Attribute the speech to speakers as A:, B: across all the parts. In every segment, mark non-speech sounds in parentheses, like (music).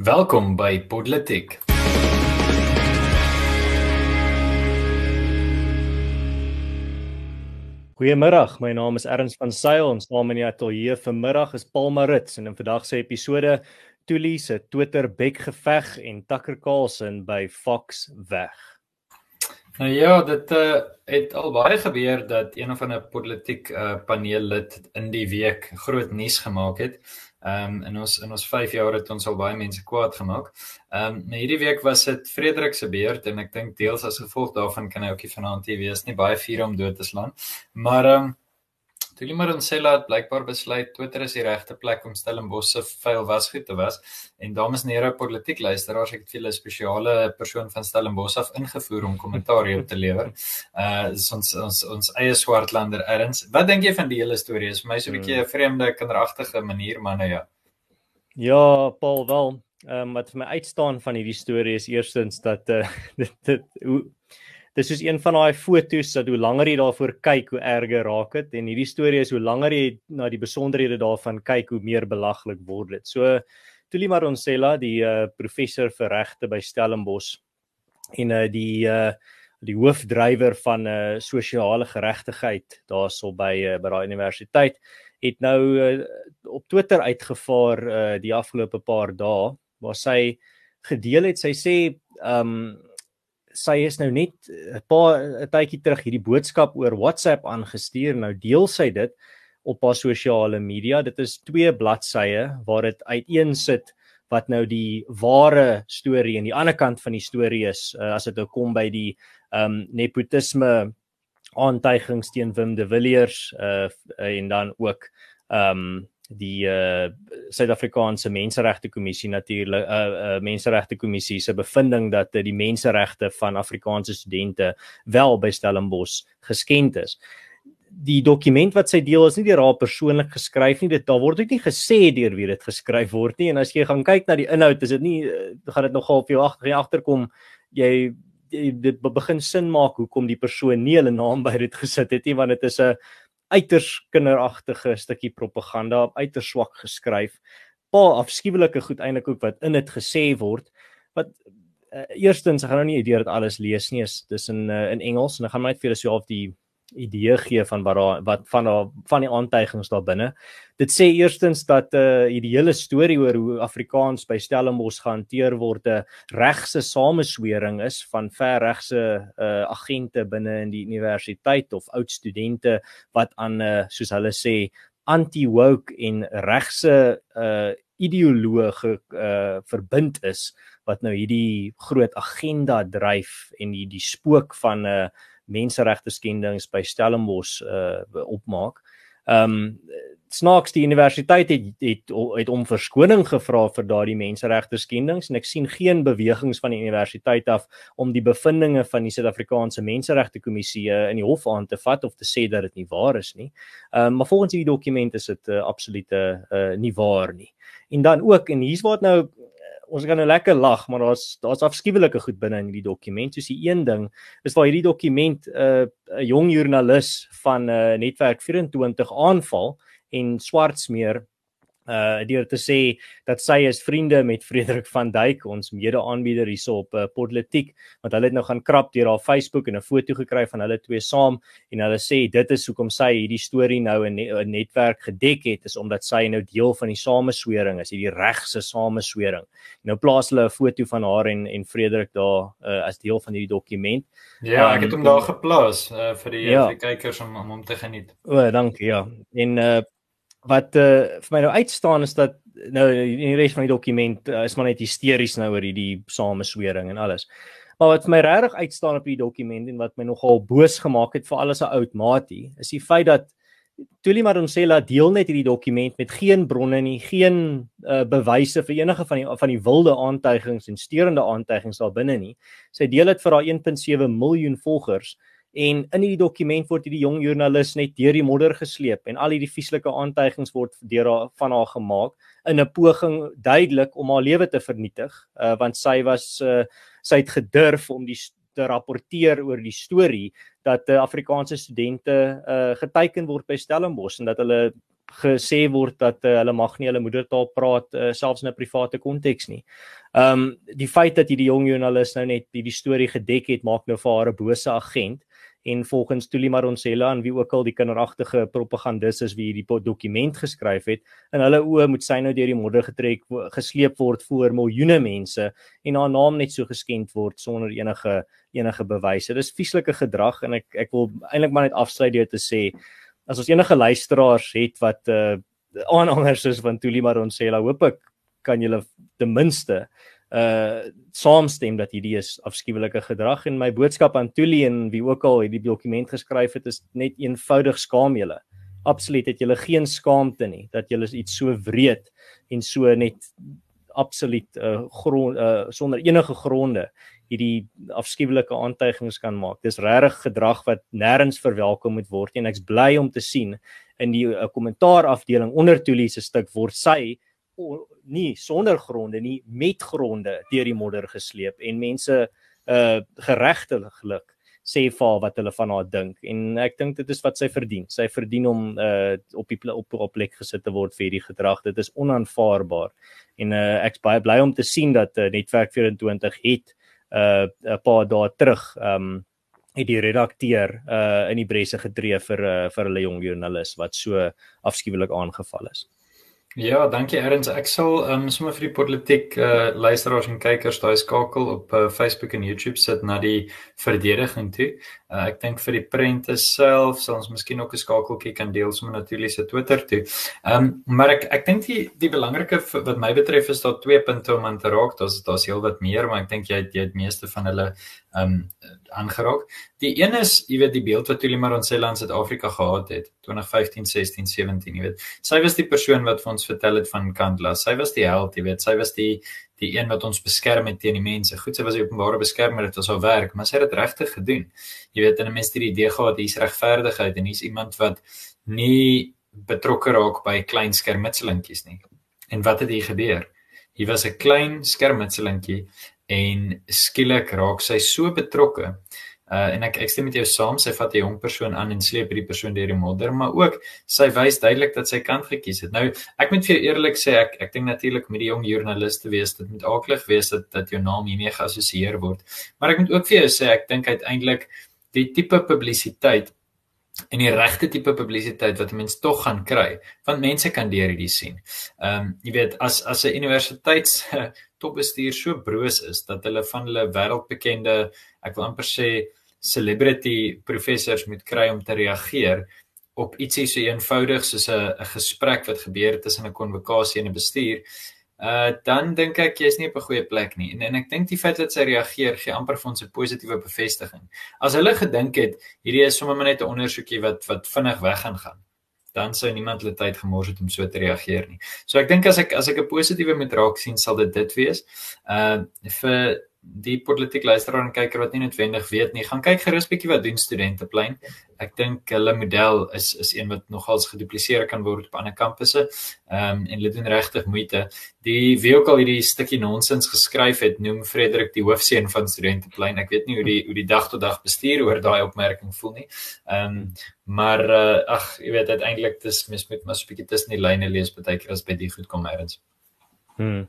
A: Welkom by Podletiek.
B: Goeiemôre, my naam is Erns van Sail en saam in die ateljee vanmiddag is Paul Marits en in vandag se episode Tuli se Twitter bek geveg en Tucker Carlson by Fox weg.
A: Nou ja, dit uh, het al baie gebeur dat een of ander politiek uh, paneellid in die week groot nuus gemaak het. Ehm um, in ons in ons 5 jaar het ons al baie mense kwaad gemaak. Ehm um, hierdie week was dit Frederik se beurt en ek dink deels as gevolg daarvan kan hy ook nie vanaand hier wees nie. Baie vuur om dood te slaan. Maar ehm um, Tulie Maronsela het blykbaar besluit Twitter is die regte plek om Stellenbosch se vuil wasgoed te was en dames en here politiek luisteraars ek het vir 'n spesiale persoon van Stellenbosch af ingevoer om kommentaar hier te lewer. (laughs) Uh ons ons ons eie swartlander erns. Wat dink jy van die hele storie? Is vir my so 'n bietjie 'n vreemde kinderagtige manier maar nou ja.
B: Ja, Paul wel. Ehm um, wat vir my uitstaan van hierdie storie is eerstens dat uh (laughs) dit, dit hoe dis soos een van daai fotos dat hoe langer jy daarvoor kyk, hoe erger raak dit en hierdie storie is hoe langer jy na die besonderhede daarvan kyk, hoe meer belaglik word dit. So Tuli Maronsela, die uh, professor vir regte by Stellenbosch en uh, die uh, die hoofdrywer van 'n uh, sosiale geregtigheid daarso by uh, by daai universiteit het nou uh, op Twitter uitgevaar uh, die afgelope paar dae waar sy gedeel het sy sê ehm um, sy is nou net 'n paar 'n tydjie terug hierdie boodskap oor WhatsApp aangestuur. Nou deel sy dit op haar sosiale media. Dit is twee bladsye waar dit uiteensit wat nou die ware storie en die ander kant van die storie is uh, as dit nou kom by die ehm um, nepotisme aantuigings teen Wim de Villiers uh, en dan ook ehm um, die uh Suid-Afrikaanse Menseregte Kommissie natuurlik uh, uh Menseregte Kommissie se bevinding dat uh, die menseregte van Afrikaanse studente wel by Stellenbosch geskend is. Die dokument wat sy deel is nie deur haar persoonlik geskryf nie. Dit daar word ook nie gesê deur wie dit geskryf word nie. En as jy gaan kyk na die inhoud, is dit nie gaan dit nogal vir jou agter agterkom jy dit begin sin maak hoekom die persoon nie hulle naam by dit (laughs) gesit het nie want dit is 'n uiters kinderagtige stukkie propaganda op uiters swak geskryf. Pa afskuwelike goed eintlik ook wat in dit gesê word wat uh, eerstens ek gaan nou nie idee dat alles lees nie is dis in uh, in Engels en ek gaan net vir julle self die idee gee van wat daar wat van daar van die aantuigings daar binne. Dit sê eerstens dat uh die hele storie oor hoe Afrikaans by Stellenbosch gehanteer word 'n regse sameswering is van verregse uh agente binne in die universiteit of oud studente wat aan uh, soos hulle sê anti-woke en regse uh ideologie uh verbind is wat nou hierdie groot agenda dryf en die die spook van 'n uh, menseregte skendings by Stellenbosch uh opmaak. Um, snaaks die universiteit het het het om verskoning gevra vir daardie menseregte skendings en ek sien geen bewegings van die universiteit af om die bevindinge van die Suid-Afrikaanse Menseregte Kommissie in die hof aan te vat of te sê dat dit nie waar is nie. Um, maar volgens hierdie dokument is dit uh, absolute uh, nie waar nie. En dan ook en hier's waar dit nou ons kan nou lekker lag, maar daar's daar's afskuwelike goed binne in hierdie dokument. Soos die een ding is waar hierdie dokument 'n uh, 'n jong joernalis van 'n uh, netwerk 24 aanval en swartsmeer uh deur te sê dat sy is vriende met Frederik van Dyk ons mede-aanbieder hierso op uh, Potletiek want hulle het nou gaan krap deur haar Facebook en 'n foto gekry van hulle twee saam en hulle sê dit is hoekom sy hierdie storie nou in 'n netwerk gedek het is omdat sy nou deel van die sameswering is hierdie regse sameswering. Nou plaas hulle 'n foto van haar en en Frederik daar uh, as deel van hierdie dokument.
A: Ja ek het hom um, daar geplaas uh, vir die, ja. die kykers om om hom te geniet.
B: O dankie ja. En uh, wat uh, vir my nou uitstaan is dat nou in die res van die dokument uh, is maar net hysteries nou oor hierdie sameswering en alles. Maar wat vir my regtig uitstaan op die dokument en wat my nogal boos gemaak het vir alles 'n oud maatie, is die feit dat Tuli Madonsela deel net hierdie dokument met geen bronne nie, geen uh, bewyse vir enige van die van die wilde aantuigings en steurende aantuigings daar binne nie. Sy deel dit vir haar 1.7 miljoen volgers en in hierdie dokument word hierdie jong joernalis net deur die modder gesleep en al hierdie vieslike aantuigings word deur haar van haar gemaak in 'n poging duidelik om haar lewe te vernietig uh, want sy was uh, sy het gedurf om die te rapporteer oor die storie dat uh, Afrikaanse studente uh, geteiken word by Stellenbosch en dat hulle gesê word dat uh, hulle mag nie hulle moedertaal praat uh, selfs in 'n private konteks nie. Ehm um, die feit dat hierdie jong joernalis nou net hierdie storie gedek het maak nou vir haar 'n bose agent en volgens Tuli Maronsela en wie ook al die kinderagtige propagandis is wie hierdie dokument geskryf het in hulle oë moet sy nou deur die modder getrek gesleep word voor miljoene mense en haar naam net so geskend word sonder enige enige bewyse. Dis vieslike gedrag en ek ek wil eintlik maar net afsluit deur te sê as ons enige luisteraars het wat uh aanhangers is van Tuli Maronsela, hoop ek kan julle ten minste uh saamstem dat hierdie is afskuwelike gedrag en my boodskap aan Tuli en wie ook al hierdie dokument geskryf het is net eenvoudig skaam julle. Absoluut het julle geen skaamte nie dat julle iets so wreed en so net absoluut uh grond uh sonder enige gronde hierdie afskuwelike aantuigings kan maak. Dis regtig gedrag wat nêrens verwelkom moet word en ek's bly om te sien in die uh, kommentaar afdeling onder Tuli se stuk word sy nie sonder gronde nie met gronde deur die modder gesleep en mense uh geregtelik sê vir wat hulle van haar dink en ek dink dit is wat sy verdien. Sy verdien om uh op die op op plek gesit te word vir hierdie gedrag. Dit is onaanvaarbaar. En uh ek's baie bly om te sien dat uh, Netwerk 24 het uh 'n paar dae terug um het die redakteur uh in die bresse getree vir uh, vir hulle jong joernalis wat so afskuwelik aangeval is.
A: Ja, dankie Erns. Ek sal um, sommer vir die politiek uh, luisteraars en kykers daai skakel op uh, Facebook en YouTube sit na die verdediging toe. Uh, ek dink vir die prente self sal ons miskien ook 'n skakeltjie kan deel sommer natuurlik se Twitter toe. Ehm um, maar ek ek dink die die belangrike wat my betref is daar twee punte om aan te raak. Daar's daar's heelwat meer, maar ek dink jy het jy het meeste van hulle ehm um, aangeraak. Die een is, jy weet, die beeld wat Tuli Maronsela in Suid-Afrika gehad het, 2015, 16, 17, jy weet. Sy was die persoon wat vir ons vertel het van Kandla. Sy was die held, jy weet. Sy was die die een wat ons beskerm het teen die mense. Goed, sy was die openbare beskermer, dit was haar werk, maar sy het dit regtig gedoen. Jy weet, en 'n mens het die idee gehad hier's regverdigheid en hier's iemand wat nie betrokke raak by klein skermutselingkies nie. En wat het hier gebeur? Hier was 'n klein skermutselingkie en skielik raak sy so betrokke. Uh en ek ek stem met jou saam, sy vat 'n jong persoon aan en sleep hierdie persoon deur die modder, maar ook sy wys duidelik dat sy kant gekies het. Nou, ek moet vir jou eerlik sê, ek ek dink natuurlik met die jong joernaliste wees, dit moet aaklig wees dat dat jou naam hiermee geassosieer word. Maar ek moet ook vir jou sê, ek dink uiteindelik die tipe publisiteit en die regte tipe publisiteit wat mense tog gaan kry, want mense kan deur hierdie sien. Ehm um, jy weet as as 'n universiteits topbestuur so broos is dat hulle van hulle wêreldbekende, ek wil amper sê celebrity professors moet kry om te reageer op ietsie so eenvoudig soos 'n 'n gesprek wat gebeur tussen 'n konvokasie en 'n bestuur. Uh dan dink ek jy's nie op 'n goeie plek nie. En en ek dink die feit dat sy reageer gee amper vir ons 'n positiewe bevestiging. As hulle gedink het hierdie is sommer net 'n ondersoekie wat wat vinnig weg gaan gaan dan sou niemand hulle tyd gemors het om so te reageer nie. So ek dink as ek as ek 'n positiewe moet raak sien sal dit dit wees. Uh vir die politiek luisteraar en kyker wat nie noodwendig weet nie, gaan kyk gerus bietjie wat doen studenteplein. Ek dink hulle model is is een wat nogals gedupliseer kan word op ander kampusse. Ehm um, en hulle doen regtig moeite. Die wie ook al hierdie stukkie nonsens geskryf het, noem Frederik die hoofseun van studenteplein. Ek weet nie hoe die hoe die dag tot dag bestuur oor daai opmerking voel nie. Ehm um, maar uh, ag, jy weet uiteindelik dis mens moet maar so 'n bietjie tussen die lyne lees baie keer as by die goed kom eers.
B: Hmm.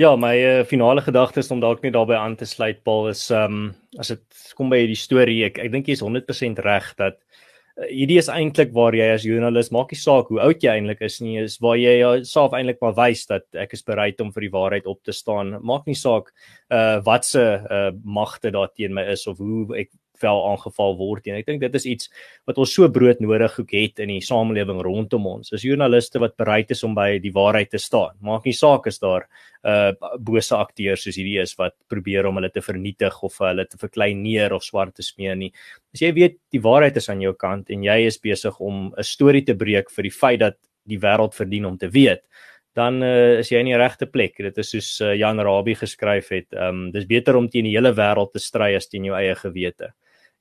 B: Ja, my uh, finale gedagte is om dalk net daarbey aan te sluit Paul is um, as dit kom by hierdie storie ek ek dink jy is 100% reg dat uh, hierdie is eintlik waar jy as joernalis maak nie saak hoe oud jy eintlik is nie is waar jy jouself eintlik maar wys dat ek is bereid om vir die waarheid op te staan. Maak nie saak uh wat se uh magte daar teen my is of hoe ek wel aangeval word en ek dink dit is iets wat ons so brood nodig het in die samelewing rondom ons. As joernaliste wat bereid is om by die waarheid te staan. Maak nie saak as daar uh bose akteurs soos hierdie is wat probeer om hulle te vernietig of hulle te verklein neer of swart te smeer nie. As jy weet die waarheid is aan jou kant en jy is besig om 'n storie te breek vir die feit dat die wêreld verdien om te weet dan uh, is jy in die regte plek. Dit is soos uh, Jan Rabie geskryf het. Ehm um, dis beter om teen die hele wêreld te stry as teen jou eie gewete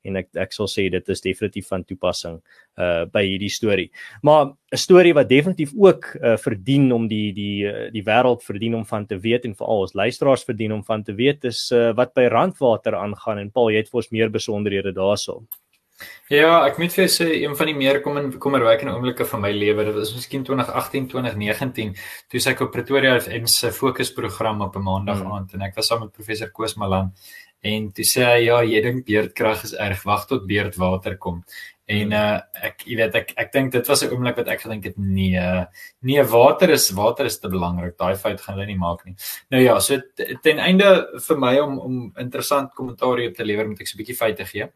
B: en ek ek sal sê dit is definitief van toepassing uh by hierdie storie. Maar 'n storie wat definitief ook uh verdien om die die uh, die wêreld verdien om van te weet en veral ons luisteraars verdien om van te weet is uh wat by Randwater aangaan en Paul jy het vir ons meer besonderhede daarso.
A: Ja, ek moet vir jou sê een van die meer kom kommerwekkende oomblikke van my lewe, dit was miskien 2018, 2019, toe ek op Pretoria FM se fokusprogram op 'n maandag hmm. aand en ek was saam met professor Koos Malan en toe sê hy ja, jy dink beerdkrag is erg, wag tot beerdwater kom. En uh ek jy weet ek ek dink dit was 'n oomblik wat ek gedink het nee nee water is water is te belangrik daai fout gaan hulle nie maak nie. Nou ja, so ten einde vir my om om interessant kommentaar op te lewer moet ek so 'n bietjie feite gee.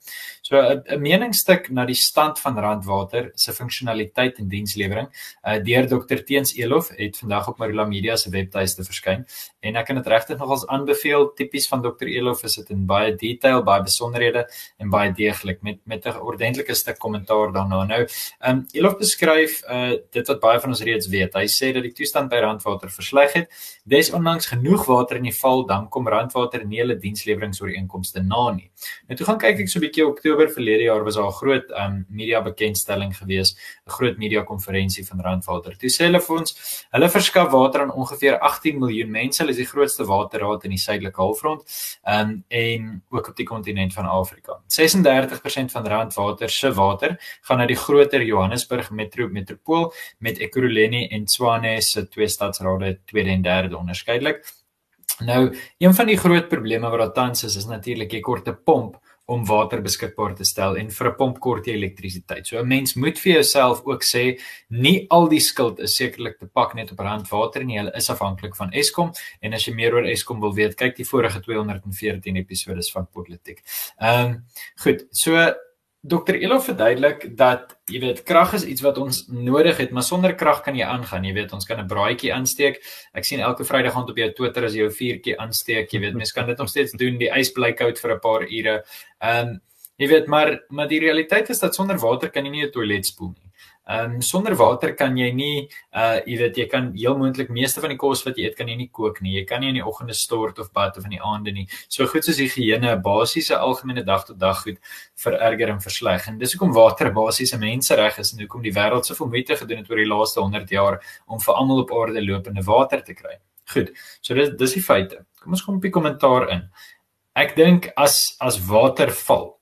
A: So 'n meningsstuk na die stand van Randwater se funksionaliteit en dienslewering uh deur Dr Teens Elof het vandag op Marula Media se webtuiste verskyn en ek kan dit regtig nogals aanbeveel tipies van Dr Elof is dit in baie detail, baie besonderhede en baie deeglik met met 'n ordentlike stuk kommentaar daarna. Nou, ehm um, Elof beskryf uh dit wat baie van ons reeds weet. Hy sê dat die toestand by Randwater versleg het. Desondanks genoeg water in die val, dan kom Randwater nie hulle diensleweringsooreenkomste na nie. Nou toe gaan kyk ek so 'n bietjie Oktober verlede jaar was daar 'n groot ehm um, media bekendstelling gewees, 'n groot media konferensie van Randwater. Toe sê hulle vir ons, hulle verskaf water aan ongeveer 18 miljoen mense. Hulle is die grootste waterraad in die suidelike halfrond. Ehm um, en ook op die kontinent van Afrika. 36% van Randwater se water gaan na die groter Johannesburg metro metropool met Ekurhuleni en Tshwane se twee stadsrade tweede en derde onderskeidelik. Nou, een van die groot probleme wat daar tans is, is natuurlik jy kort 'n pomp om water beskikbaar te stel en vir 'n pomp kort jy elektrisiteit. So 'n mens moet vir jouself ook sê nie al die skuld is sekerlik te pak net op randwater nie. Hulle is afhanklik van Eskom en as jy meer oor Eskom wil weet, kyk die vorige 214 episode van Politiek. Ehm um, goed, so Dr. Elo verduidelik dat jy weet krag is iets wat ons nodig het, maar sonder krag kan jy aangaan. Jy weet ons kan 'n braaitjie aansteek. Ek sien elke Vrydag aand op jou Twitter as jy jou vuurtjie aansteek. Jy weet mense kan dit nog steeds doen. Die ys bly koud vir 'n paar ure. Ehm um, jy weet maar maar die realiteit is dat sonder water kan jy nie 'n toilet spoel nie. Ehm um, sonder water kan jy nie uh jy weet jy kan heel moontlik meeste van die kos wat jy eet kan jy nie kook nie. Jy kan nie in die oggende stort of bad of in die aande nie. So goed soos higiëne, basiese algemene dag tot dag goed vererger en versleg. En dis hoekom water basiese mensereg is en hoekom die wêreld soveel moeite gedoen het oor die laaste 100 jaar om vir almal op aarde lopende water te kry. Goed. So dis dis die feite. Kom ons kom op die kommentaar in. Ek dink as as water val.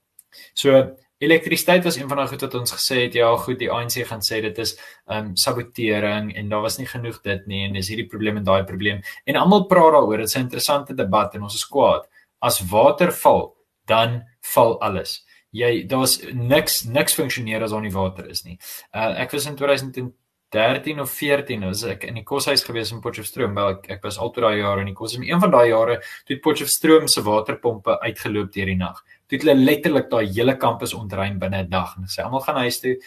A: So elektrisiteit was een van daai goed wat ons gesê het ja goed die ANC gaan sê dit is ehm um, sabotering en daar was nie genoeg dit nie en dis hierdie probleem en daai probleem. En almal praat daaroor dit is 'n interessante debat en ons is kwaad. As water val dan val alles. Jy daar's niks niks funksioneer as daar nie water is nie. Uh, ek was in 2013 of 14 was ek in die koshuis gewees in Potchefstroom wel ek, ek was altyd daai jare in die kos en een van daai jare toe Potchefstroom se waterpompe uitgeloop deur die nag toe het hulle letterlik daai hele kampus ontruim binne 'n dag en sê almal gaan huis toe.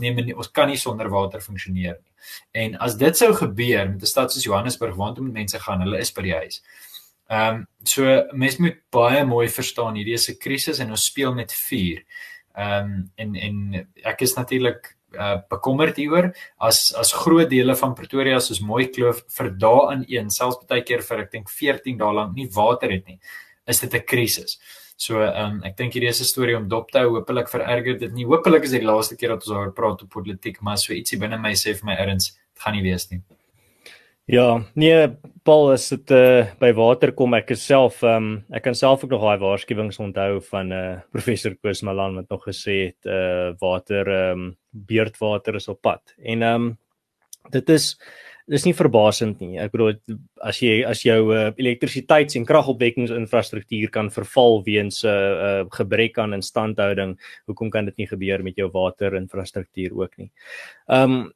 A: Neem nie ons kan nie sonder water funksioneer nie. En as dit sou gebeur met 'n stad soos Johannesburg waar toe mense gaan, hulle is by die huis. Ehm um, so mense moet baie mooi verstaan hierdie is 'n krisis en ons speel met vuur. Ehm um, en en ek is natuurlik uh bekommerd hieroor as as groot dele van Pretoria soos Mooi Kloof vir dae in een selfs baie keer vir ek dink 14 dae lank nie water het nie is dit 'n krisis. So ehm um, ek dink hierdie is 'n storie om dop te hou. Hoopelik vererger dit nie. Hoopelik is dit die laaste keer dat ons oor praat op politiek, maar so ietsie binne my sê vir my erns, dit gaan nie wees nie.
B: Ja, nee, Paul, as dit uh, by water kom, ek self ehm um, ek kan self ook nog daai waarskuwings onthou van eh uh, professor Koos Malan wat nog gesê het eh uh, water ehm um, beerdwater is op pad. En ehm um, dit is dis nie verbasend nie. Ek bedoel as jy as jou uh, elektrisiteits- en kragopwekkingsinfrastruktuur kan verval weens 'n uh, uh, gebrek aan instandhouding, hoekom kan dit nie gebeur met jou waterinfrastruktuur ook nie? Um,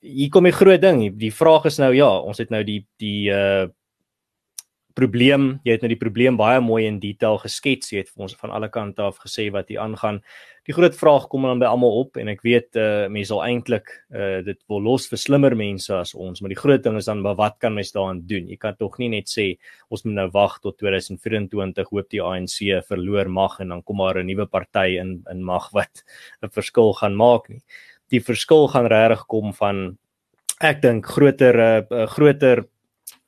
B: hier kom 'n groot ding. Die vraag is nou ja, ons het nou die die uh probleem, jy het nou die probleem baie mooi in detail geskets. Jy het vir ons van alle kante af gesê wat hier aangaan die groot vraag kom dan by almal op en ek weet uh, mense sal eintlik uh, dit wil los vir slimmer mense as ons maar die groot ding is dan wat kan mens daaraan doen jy kan tog nie net sê ons moet nou wag tot 2024 hoop die ANC verloor mag en dan kom maar 'n nuwe party in in mag wat (laughs) 'n verskil gaan maak nie die verskil gaan regtig kom van ek dink groter uh, groter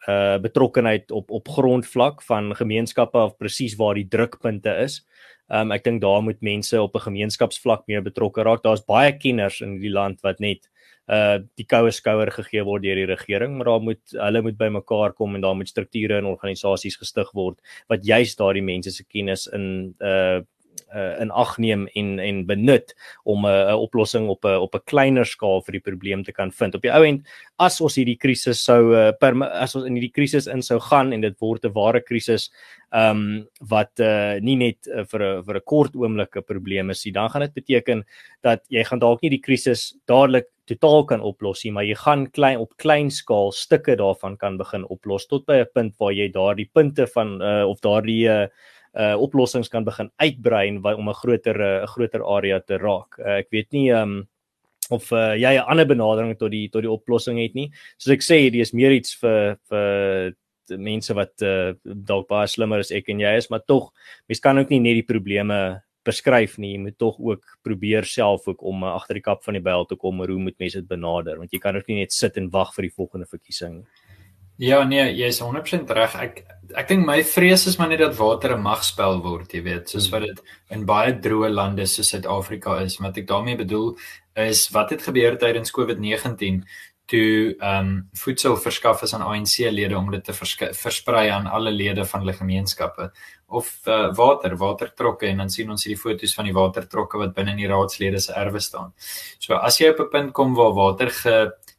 B: uh betrokkenheid op op grondvlak van gemeenskappe of presies waar die drukpunte is. Ehm um, ek dink daar moet mense op 'n gemeenskapsvlak meer betrokke raak. Daar's baie kenners in die land wat net uh die koue skouer gegee word deur die regering, maar daar moet hulle moet bymekaar kom en daar moet strukture en organisasies gestig word wat juist daardie mense se kennis in uh uh, in ag neem en en benut om 'n uh, oplossing op 'n uh, op 'n kleiner skaal vir die probleem te kan vind. Op die ou end as ons hierdie krisis sou uh, per as ons in hierdie krisis in sou gaan en dit word 'n ware krisis ehm um, wat uh, nie net uh, vir 'n vir 'n kort oomblik 'n probleem is nie, dan gaan dit beteken dat jy gaan dalk nie die krisis dadelik totaal kan oplos nie, maar jy gaan klein op klein skaal stukke daarvan kan begin oplos tot by 'n punt waar jy daardie punte van uh, of daardie uh, uh oplossings kan begin uitbrei om 'n groter 'n uh, groter area te raak. Uh, ek weet nie um of uh, jy 'n ander benadering tot die tot die oplossing het nie. Soos ek sê, hierdie is meer iets vir vir mense wat uh, dalk baie slimmer as ek en jy is, maar tog mens kan ook nie net die probleme beskryf nie. Jy moet tog ook probeer self ook om uh, agter die kap van die byl te kom hoe moet mense dit benader want jy kan ook nie net sit en wag vir die volgende verkiesing nie.
A: Ja nee, jy is 100% reg. Ek ek dink my vrees is maar net dat water 'n magspel word, jy weet, soos wat dit in baie droë lande soos Suid-Afrika is. Wat ek daarmee bedoel is wat het gebeur tydens COVID-19 toe ehm um, voedsel verskaf is aan ANC-lede om dit te versprei aan alle lede van hulle gemeenskappe of uh, water, watertrokke en dan sien ons hierdie foto's van die watertrokke wat binne in die raadslede se erwe staan. So as jy op 'n punt kom waar water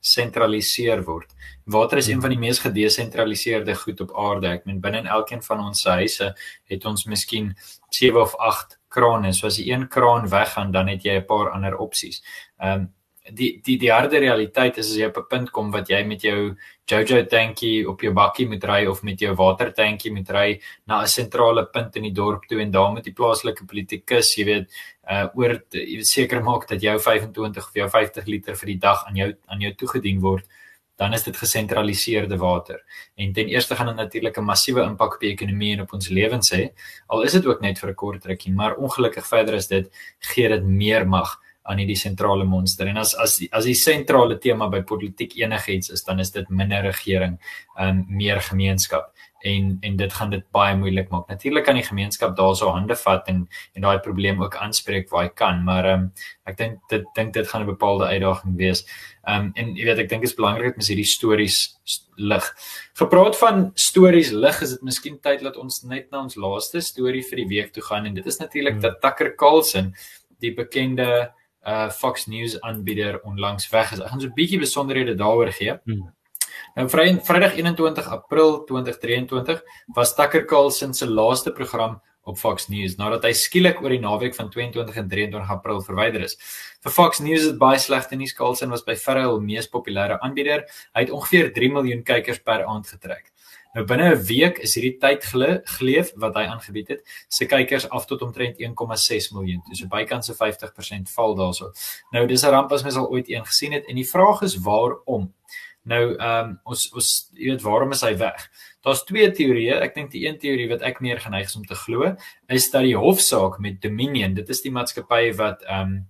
A: gesentraliseer word. Water is een van die mees gedesentraliseerde goed op aarde. Ek meen binne in elkeen van ons huise het ons miskien 7 of 8 krane. So as jy een kraan weggaan, dan het jy 'n paar ander opsies. Ehm um, die die die harde realiteit is as jy op 'n punt kom wat jy met jou Jojo tankie op jou bakkie moet ry of met jou water tankie moet ry na 'n sentrale punt in die dorp toe en daar moet die plaaslike politikus, jy weet, uh oor jy seker maak dat jou 25 of jou 50 liter vir die dag aan jou aan jou toegedien word, dan is dit gesentraliseerde water. En ten eerste gaan dit natuurlik 'n massiewe impak op die ekonomie en op ons lewens hê. Al is dit ook net vir 'n kort rukkie, maar ongelukkig verder is dit gee dit meer mag aan hierdie sentrale monster. En as as as die sentrale tema by politiek enigiets is, dan is dit minder regering, um meer gemeenskap en en dit gaan dit baie moeilik maak. Natuurlik kan die gemeenskap daarso hande vat en en daai probleem ook aanspreek waar hy kan, maar um ek dink dit dink dit gaan 'n bepaalde uitdaging wees. Um en jy weet ek dink dit is belangrik dat mens hierdie stories lig. Gepraat van stories lig, is dit miskien tyd dat ons net na ons laaste storie vir die week toe gaan en dit is natuurlik hmm. dat Tucker Carlson die bekende uh Fox News aanbieder onlangs weg is. Ek gaan so 'n bietjie besonderhede daaroor gee. Hmm. Nou vry, Vrydag 21 April 2023 was Tucker Carlson se laaste program op Fox News nadat hy skielik oor die naweek van 22 en 23 April verwyder is. Vir Fox News het baie slegte nuus. Carlson was by verre hul mees populêre aanbieder. Hy het ongeveer 3 miljoen kykers per aand getrek. Nou binne 'n week is hierdie tyd geleef wat hy aangebied het, se kykers af tot omtrent 1,6 miljoen. Dis so bykans 'n 50% val daarso. Nou dis 'n ramp as mens al ooit een gesien het en die vraag is waarom. Nou ehm um, ons ons jy weet waarom is hy weg? Daar's twee teorieë. Ek dink die een teorie wat ek meer geneig is om te glo, is dat die hofsaak met Dominion, dit is die maatskappy wat ehm um,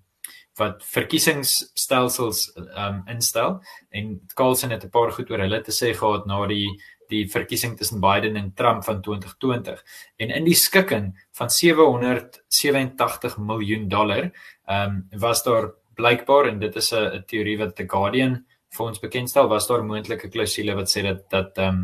A: wat verkiesingsstelsels ehm um, instel en Carlson het 'n paar goed oor hulle te sê gehad na die die verkiesing tussen Biden en Trump van 2020 en in die skikking van 787 miljoen dollar ehm um, was daar blykbaar en dit is 'n teorie wat The Guardian vir ons bekendstel was daar moontlike klousule wat sê dat dat ehm um,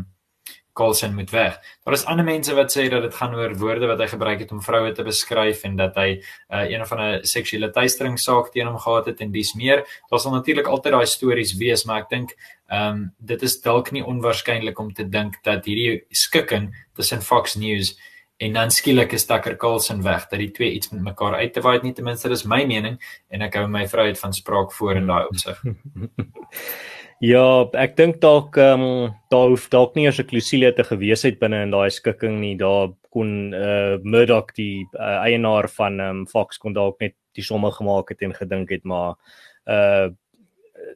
A: Colson moet weg. Daar is ander mense wat sê dat dit gaan oor woorde wat hy gebruik het om vroue te beskryf en dat hy uh, een of ander seksuele teistering saak teen hom gehad het en dis meer. Daar sal natuurlik altyd daai stories wees, maar ek dink ehm um, dit is dalk nie onwaarskynlik om te dink dat hierdie skikking tussen Fox News en dan skielik is Tucker Carlson weg dat die twee iets met mekaar uit te waai nie ten minste dis my mening en ek hou my vryheid van spraak voor in daai opsig. (laughs)
B: Ja, ek dink dalk ehm um, daar hoef dalk nie eers 'n klousule te gewees het binne in daai skikking nie. Daar kon eh uh, Murdoch die uh, eienaar van ehm um, Fox kon dalk net die somme gemaak het en gedink het maar eh uh,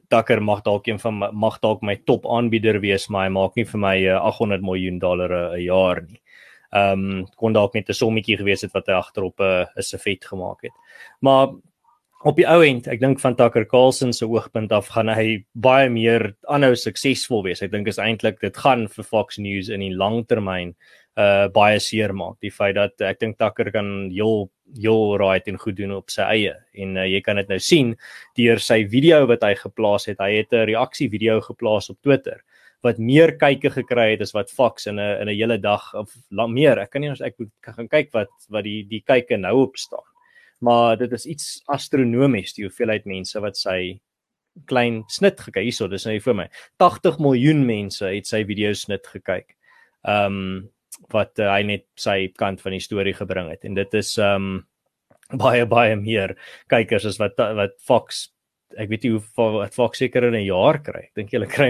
B: Tucker mag dalk een van mag dalk my top aanbieder wees, maar hy maak nie vir my uh, 800 miljoen dollar 'n jaar nie. Ehm um, kon dalk net 'n sommetjie gewees het wat hy agterop 'n uh, 'n sefet gemaak het. Maar op die ou end, ek dink van Tucker Carlson se oogpunt af gaan hy baie meer aanhou suksesvol wees. Ek dink is eintlik dit gaan vir Fox News in die langtermyn uh baie seer maak. Die feit dat ek dink Tucker kan heel heel right en goed doen op sy eie en uh, jy kan dit nou sien deur sy video wat hy geplaas het. Hy het 'n reaksie video geplaas op Twitter wat meer kykke gekry het as wat Fox in 'n in 'n hele dag of meer. Ek kan nie ons ek moet gaan kyk wat wat die die kykke nou op staan maar dit is iets astronomies die hoeveelheid mense wat sy klein snit gekyk hierso dis nou vir my 80 miljoen mense het sy video snit gekyk. Ehm um, wat uh, hy net sy kant van die storie gebring het en dit is ehm um, (laughs) baie baie meer kykers as wat wat Fox ek weet nie hoe wat Fox seker in 'n jaar kry. Ek dink hulle kry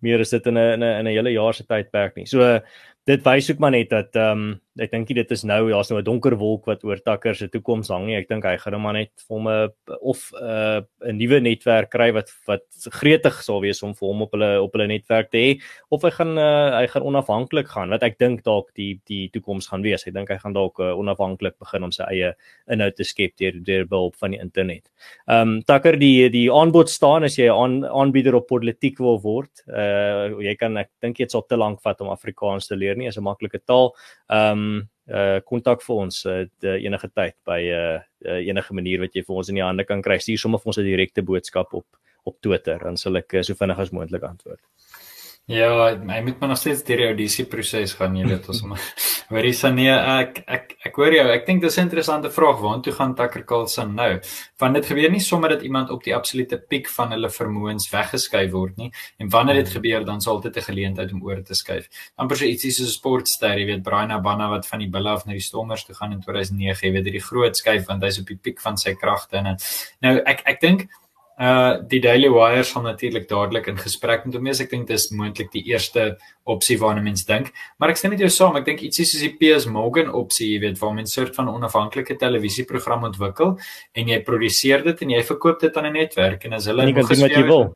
B: meer as dit in 'n in 'n 'n hele jaar se tydperk nie. So dit wys ook maar net dat ehm um, ek dink dit is nou daar's nou 'n donker wolk wat oor Takker se toekoms hang nie. Ek dink hy gaan hom maar net vir hom 'n of 'n uh, nuwe netwerk kry wat wat gretig sal wees om vir hom op hulle op hulle netwerk te hê of hy gaan uh, hy gaan onafhanklik gaan wat ek dink dalk die die toekoms gaan wees. Ek dink hy gaan dalk uh, onafhanklik begin om sy eie inhoud te skep deur deur behulp van die internet. Ehm um, Takker die die aanbod staan as jy 'n aan, aanbieder op politiek wil word. Uh jy kan ek dink dit sal te lank vat om Afrikaans te leer nie, is 'n maklike taal. Ehm um, uh kontak vir ons uh, enige tyd by uh, uh enige manier wat jy vir ons in die hande kan kry. Stuur sommer vir ons 'n direkte boodskap op op Twitter dan sal ek uh, so vinnig as moontlik antwoord.
A: Ja, my moet maar nog steeds deur die audisie proses gaan, jy weet ons maar. Hoor jy Sanie, ek ek ek hoor jou. Ek dink dis 'n interessante vraag. Waartoe gaan Tucker Carlson nou? Want dit gebeur nie sommer dat iemand op die absolute piek van hulle vermoëns weggeskuif word nie. En wanneer dit hmm. gebeur, dan sal dit 'n geleentheid om oor te skuif. Amper so ietsie soos 'n sportster, jy weet Brian Abana wat van die Bulls af na die Stormers toe gaan in 2009, jy weet hierdie groot skuif want hy's op die piek van sy kragte en nou ek ek dink Uh die Daily Wire sal natuurlik dadelik in gesprek met hom wees. Ek dink dis moontlik die eerste opsie waarna mens dink. Maar ek stem met jou saam. Ek dink ietsie soos die PS Morgan opsie, jy weet, waar mens 'n soort van onafhanklike televisieprogram ontwikkel en jy produseer dit en jy verkoop dit aan 'n netwerk en as hulle
B: nie kan doen wat jy wil.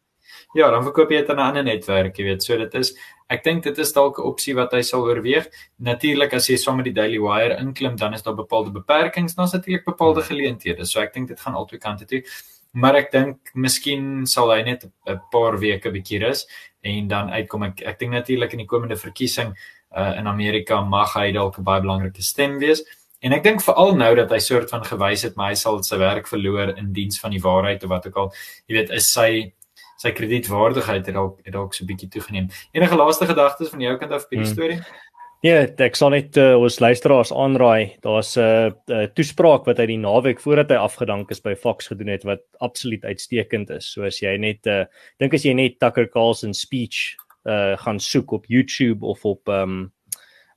A: Ja, dan verkoop jy dit aan 'n ander netwerk, jy weet. So dit is ek dink dit is dalk 'n opsie wat hy sal oorweeg. Natuurlik as jy saam met die Daily Wire inklim, dan is daar bepaalde beperkings, dan is natuurlik bepaalde hmm. geleenthede. So ek dink dit gaan albei kante toe maar ek dink miskien sal hy net 'n paar weke bietjie rus en dan uitkom. Ek ek dink natuurlik in die komende verkiesing uh, in Amerika mag hy dalk 'n baie belangrike stem wees. En ek dink veral nou dat hy soort van gewys het maar hy sal sy werk verloor in diens van die waarheid of wat ook al. Jy weet is sy sy kredietwaardigheid het dalk het dalk so bietjie toegeneem. Enige laaste gedagtes van jou kant af op die hmm. storie
B: Ja, ek sal net uh, ons luisteraars aanraai. Daar's 'n uh, uh, toespraak wat hy die naweek voordat hy afgedank is by Fox gedoen het wat absoluut uitstekend is. So as jy net uh, dink as jy net Tucker Carlson speech uh, gaan soek op YouTube of op um,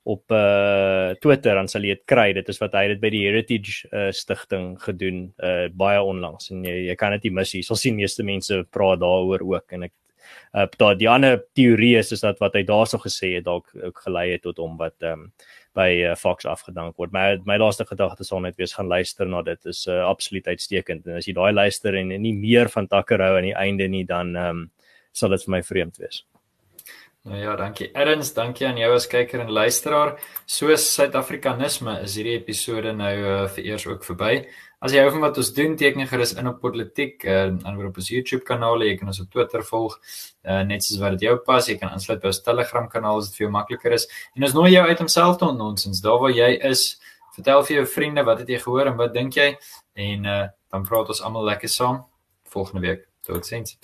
B: op uh, Twitter dan sal jy dit kry. Dit is wat hy dit by die Heritage uh, Stichting gedoen uh, baie onlangs en jy jy kan dit nie mis nie. Sal sien meeste mense praat daaroor ook en ek uh daar die ander teorie is is dat wat hy daarso gesê het dalk ook gelei het tot hom wat ehm um, by uh, Fox afgedank word. My my laaste gedagte sal net wees gaan luister na dit is uh, absoluut uitstekend en as jy daai luister en, en nie meer van Takker hou aan die einde nie dan ehm um, sal dit vir my vreemd wees.
A: Nou ja, dankie. Erns, dankie aan jou as kyker en luisteraar. Soos Suid-Afrikanisme is hierdie episode nou uh, vir eers ook verby. As jy hou van wat ons doen, teken gerus in op Politiek, uh, aan op ons YouTube kanaal, jy kan ons op Twitter volg, uh, net soos wat dit jou pas. Jy kan aansluit by ons Telegram kanaal as dit vir jou makliker is. En ons nooi jou uit om self te ontnonsens. Daar waar jy is, vertel vir jou vriende wat het jy gehoor en wat dink jy? En uh, dan praat ons almal lekker saam volgende week. Totsiens.